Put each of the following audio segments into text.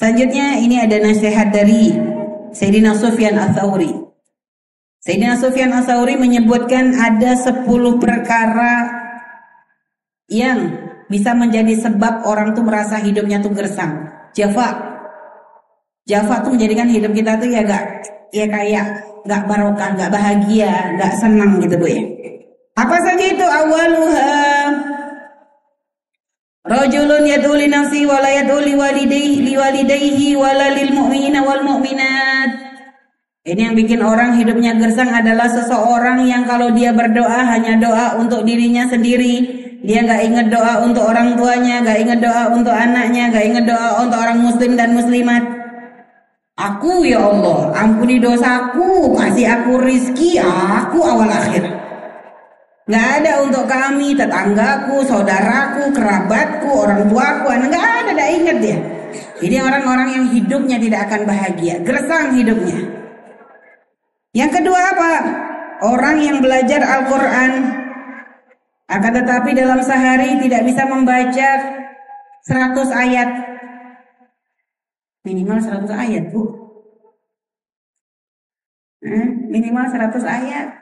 Selanjutnya ini ada nasihat dari Sayyidina Sufyan Ats-Tsauri. Sayyidina Sufyan Ats-Tsauri menyebutkan ada 10 perkara yang bisa menjadi sebab orang tuh merasa hidupnya tuh gersang. Jafa. Jafa tuh menjadikan hidup kita tuh ya gak ya kayak gak barokah, gak bahagia, gak senang gitu Bu ya. Apa saja itu awaluha Rajulun yad'u li nafsi wa la yad'u li walidayhi li walidayhi wa la lil mu'minina wal mu'minat. Ini yang bikin orang hidupnya gersang adalah seseorang yang kalau dia berdoa hanya doa untuk dirinya sendiri. Dia nggak ingat doa untuk orang tuanya, nggak ingat doa untuk anaknya, nggak ingat doa untuk orang muslim dan muslimat. Aku ya Allah, ampuni dosaku, kasih aku rizki, aku awal akhir. Nggak ada untuk kami, tetanggaku, saudaraku, kerabatku, orang tuaku, nggak ada, nggak ingat dia. Ini orang-orang yang hidupnya tidak akan bahagia, gersang hidupnya. Yang kedua apa? Orang yang belajar Al-Quran akan tetapi dalam sehari tidak bisa membaca 100 ayat. Minimal 100 ayat, Bu. Eh, minimal 100 ayat.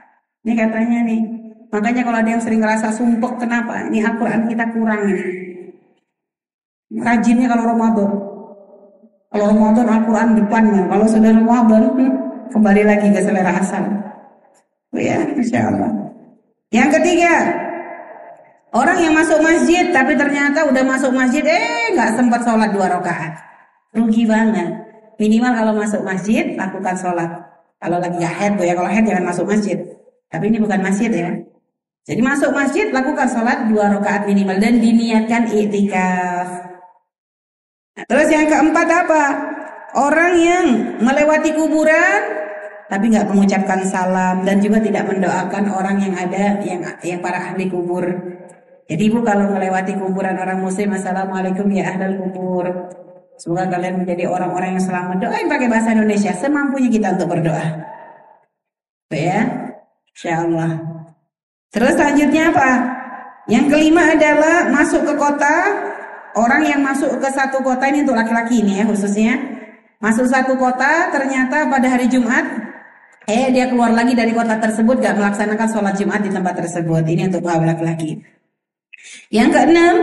Ini katanya nih, Makanya kalau ada yang sering ngerasa sumpuk, kenapa? Ini Al-Quran kita kurang ini. Rajinnya kalau Ramadan. Kalau Ramadan Al-Quran depannya. Kalau sudah Ramadan, hmm, kembali lagi ke selera asal. Oh ya, Insya Allah. Yang ketiga, orang yang masuk masjid tapi ternyata udah masuk masjid, eh nggak sempat sholat dua rakaat. Rugi banget. Minimal kalau masuk masjid lakukan sholat. Kalau lagi head, ya kalau head jangan masuk masjid. Tapi ini bukan masjid ya. Jadi masuk masjid lakukan sholat dua rakaat minimal dan diniatkan iktikaf. Nah, terus yang keempat apa? Orang yang melewati kuburan tapi nggak mengucapkan salam dan juga tidak mendoakan orang yang ada yang yang para ahli kubur. Jadi ibu kalau melewati kuburan orang muslim, assalamualaikum ya ahlal kubur. Semoga kalian menjadi orang-orang yang selamat. Doain pakai bahasa Indonesia semampunya kita untuk berdoa. Tuh ya, Insya Allah. Terus selanjutnya apa? Yang kelima adalah masuk ke kota. Orang yang masuk ke satu kota ini untuk laki-laki ini ya khususnya. Masuk satu kota ternyata pada hari Jumat eh dia keluar lagi dari kota tersebut gak melaksanakan sholat Jumat di tempat tersebut. Ini untuk para laki-laki. Yang keenam,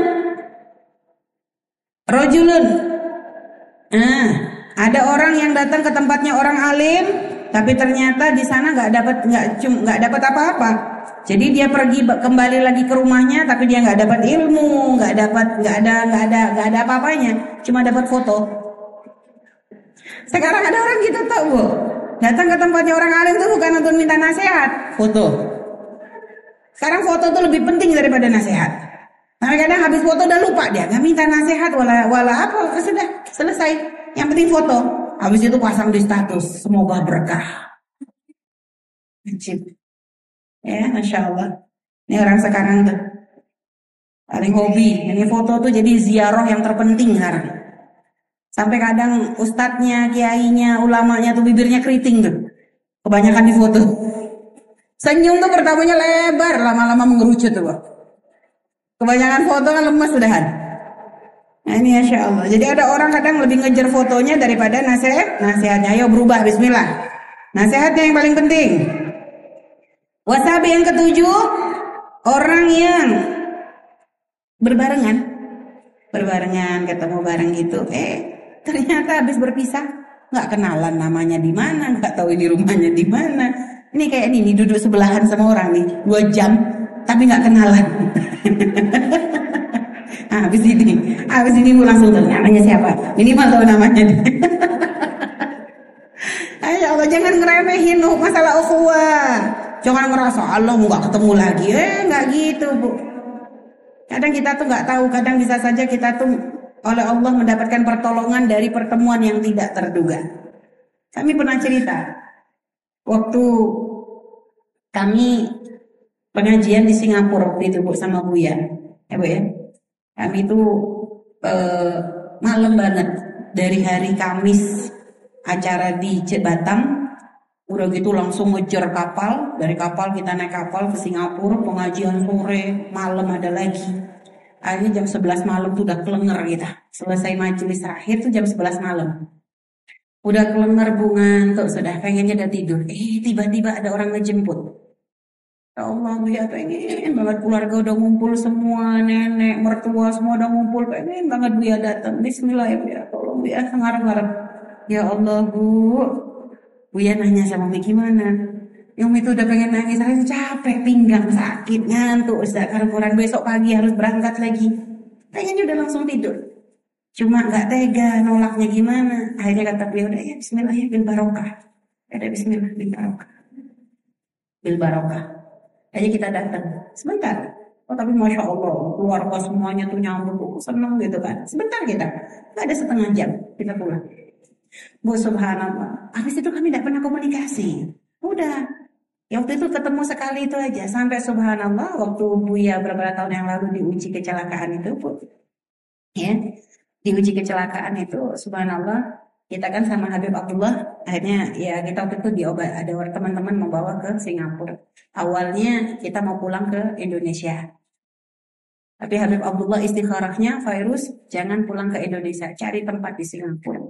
rojulun. Nah, ada orang yang datang ke tempatnya orang alim, tapi ternyata di sana nggak dapat nggak nggak dapat apa-apa. Jadi dia pergi kembali lagi ke rumahnya tapi dia nggak dapat ilmu, nggak dapat nggak ada nggak ada nggak ada apa-apanya, cuma dapat foto. Sekarang ada orang gitu tau bu, datang ke tempatnya orang alim itu bukan untuk minta nasihat, foto. Sekarang foto tuh lebih penting daripada nasihat. Nah kadang habis foto udah lupa dia, nggak minta nasihat wala wala apa, sudah selesai. Yang penting foto. Habis itu pasang di status, semoga berkah. Ajib. Ya, masya Allah. Ini orang sekarang tuh paling hobi. Ini foto tuh jadi ziarah yang terpenting sekarang. Sampai kadang ustadznya, kiainya, ulamanya tuh bibirnya keriting tuh. Kebanyakan di foto. Senyum tuh pertamanya lebar, lama-lama mengerucut tuh. Kebanyakan foto kan lemas sudahan. Nah ini Masya Allah. Jadi ada orang kadang lebih ngejar fotonya daripada nasihat. Nasihatnya, ayo berubah, bismillah. Nasihatnya yang paling penting. Wasabi yang ketujuh, orang yang berbarengan, berbarengan ketemu bareng gitu. Eh, ternyata habis berpisah nggak kenalan namanya di mana, nggak tahu ini rumahnya di mana. Ini kayak ini, nih duduk sebelahan sama orang nih dua jam, tapi nggak kenalan. nah, habis ini, habis ini langsung tahu namanya siapa. Minimal tahu namanya. Ayo Allah jangan ngeremehin masalah ukhuwah. Jangan ngerasa Allah nggak ketemu lagi. Eh nggak gitu bu. Kadang kita tuh nggak tahu. Kadang bisa saja kita tuh oleh Allah mendapatkan pertolongan dari pertemuan yang tidak terduga. Kami pernah cerita waktu kami pengajian di Singapura waktu itu bu sama Bu ya, ya bu ya. Kami itu eh, malam banget dari hari Kamis acara di Batam Udah gitu langsung ngejar kapal, dari kapal kita naik kapal ke Singapura, pengajian sore, malam ada lagi. Akhirnya jam 11 malam tuh udah kelenger kita. Selesai majelis terakhir tuh jam 11 malam. Udah kelenger bunga tuh sudah pengennya udah tidur. Eh tiba-tiba ada orang ngejemput. Ya Allah, ya pengen banget keluarga udah ngumpul semua, nenek, mertua semua udah ngumpul, pengen banget ya datang. Bismillah ya, ya tolong ya ngarep-ngarep. Ya Allah Bu, ya nanya sama Umi gimana? Yang itu udah pengen nangis, saya capek, pinggang sakit, ngantuk. Karena kurang besok pagi harus berangkat lagi. Pengennya udah langsung tidur. Cuma nggak tega, nolaknya gimana. Akhirnya kata beliau, udah ya Bismillah ya, bil barokah. Ada Bismillah, bil barokah. Bil barokah. Aja kita datang. Sebentar. Oh tapi Masya Allah, keluarga semuanya tuh nyambut, seneng gitu kan. Sebentar kita. Gak ada setengah jam, kita pulang. Bu subhanallah. Habis itu kami tidak pernah komunikasi. Udah. Ya waktu itu ketemu sekali itu aja. Sampai subhanallah waktu Buya beberapa tahun yang lalu diuji kecelakaan itu Bu. Ya. Diuji kecelakaan itu subhanallah kita kan sama Habib Abdullah akhirnya ya kita waktu itu diobat ada teman-teman membawa ke Singapura awalnya kita mau pulang ke Indonesia tapi Habib Abdullah istikharahnya virus jangan pulang ke Indonesia cari tempat di Singapura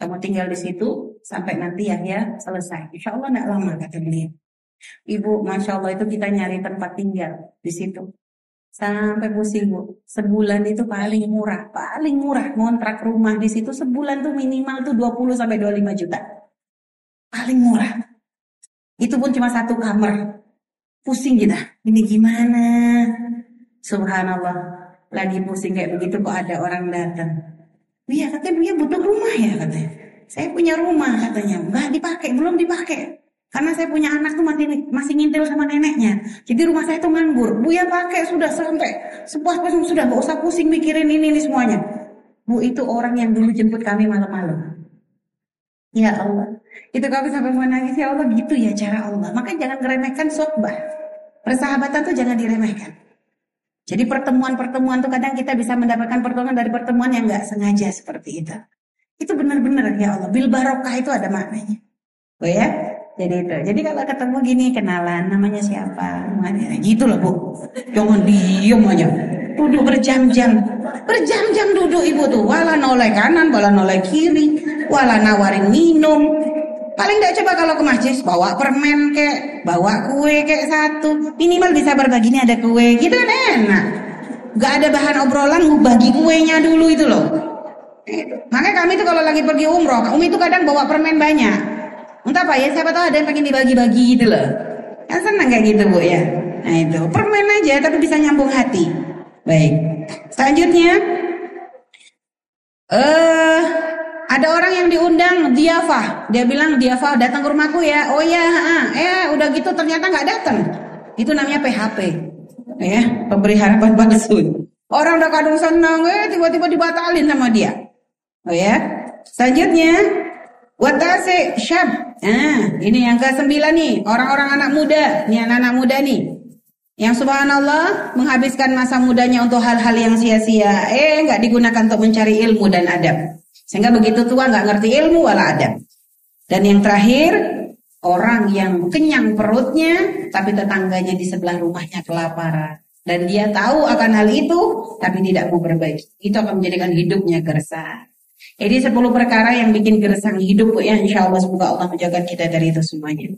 kamu tinggal di situ sampai nanti ya ya selesai Insya Allah tidak lama kata beliau Ibu, Masya Allah itu kita nyari tempat tinggal di situ. Sampai pusing bu. Sebulan itu paling murah, paling murah ngontrak rumah di situ sebulan tuh minimal tuh 20 sampai 25 juta. Paling murah. Itu pun cuma satu kamar. Pusing kita. Ini gimana? Subhanallah. Lagi pusing kayak begitu kok ada orang datang. Iya katanya dia butuh rumah ya katanya. Saya punya rumah katanya. Enggak dipakai, belum dipakai. Karena saya punya anak tuh masih, masih ngintil sama neneknya. Jadi rumah saya tuh nganggur. Bu ya pakai sudah sampai sepuas-puas sudah gak usah pusing mikirin ini ini semuanya. Bu itu orang yang dulu jemput kami malam-malam. Ya Allah. Itu kami sampai menangis ya Allah gitu ya cara Allah. Makanya jangan meremehkan sokbah. Persahabatan tuh jangan diremehkan. Jadi pertemuan-pertemuan tuh kadang kita bisa mendapatkan pertolongan dari pertemuan yang nggak sengaja seperti itu. Itu benar-benar ya Allah. Bil barokah itu ada maknanya. Oh ya, jadi itu. Jadi kalau ketemu gini kenalan namanya siapa? Mana? Gitu loh bu. Jangan diem aja. Duduk berjam-jam. Berjam-jam duduk ibu tuh. Wala noleh kanan, wala noleh kiri. Wala nawarin minum. Paling tidak coba kalau ke masjid bawa permen kek, bawa kue kek satu. Minimal bisa berbagi ini ada kue. Gitu kan enak. Gak ada bahan obrolan, bagi kuenya dulu itu loh. Makanya kami tuh kalau lagi pergi umroh, Umi itu kadang bawa permen banyak. Entah apa ya, siapa tahu ada yang pengen dibagi-bagi gitu loh. Kan senang kayak gitu bu ya. Nah itu, permen aja tapi bisa nyambung hati. Baik. Selanjutnya, eh uh, ada orang yang diundang diafah. Dia bilang diafah datang ke rumahku ya. Oh ya, eh udah gitu ternyata nggak datang. Itu namanya PHP. Ya, pemberi harapan palsu. Orang udah kadung senang, eh tiba-tiba dibatalin sama dia. Oh ya. Selanjutnya, Watase syab Nah, ini yang ke sembilan nih, orang-orang anak muda, nih anak-anak muda nih. Yang subhanallah menghabiskan masa mudanya untuk hal-hal yang sia-sia. Eh, nggak digunakan untuk mencari ilmu dan adab. Sehingga begitu tua nggak ngerti ilmu wala adab. Dan yang terakhir, orang yang kenyang perutnya, tapi tetangganya di sebelah rumahnya kelaparan. Dan dia tahu akan hal itu, tapi tidak mau berbagi. Itu akan menjadikan hidupnya gersah. Jadi 10 perkara yang bikin gersang hidup ya insya Allah semoga Allah menjaga kita dari itu semuanya.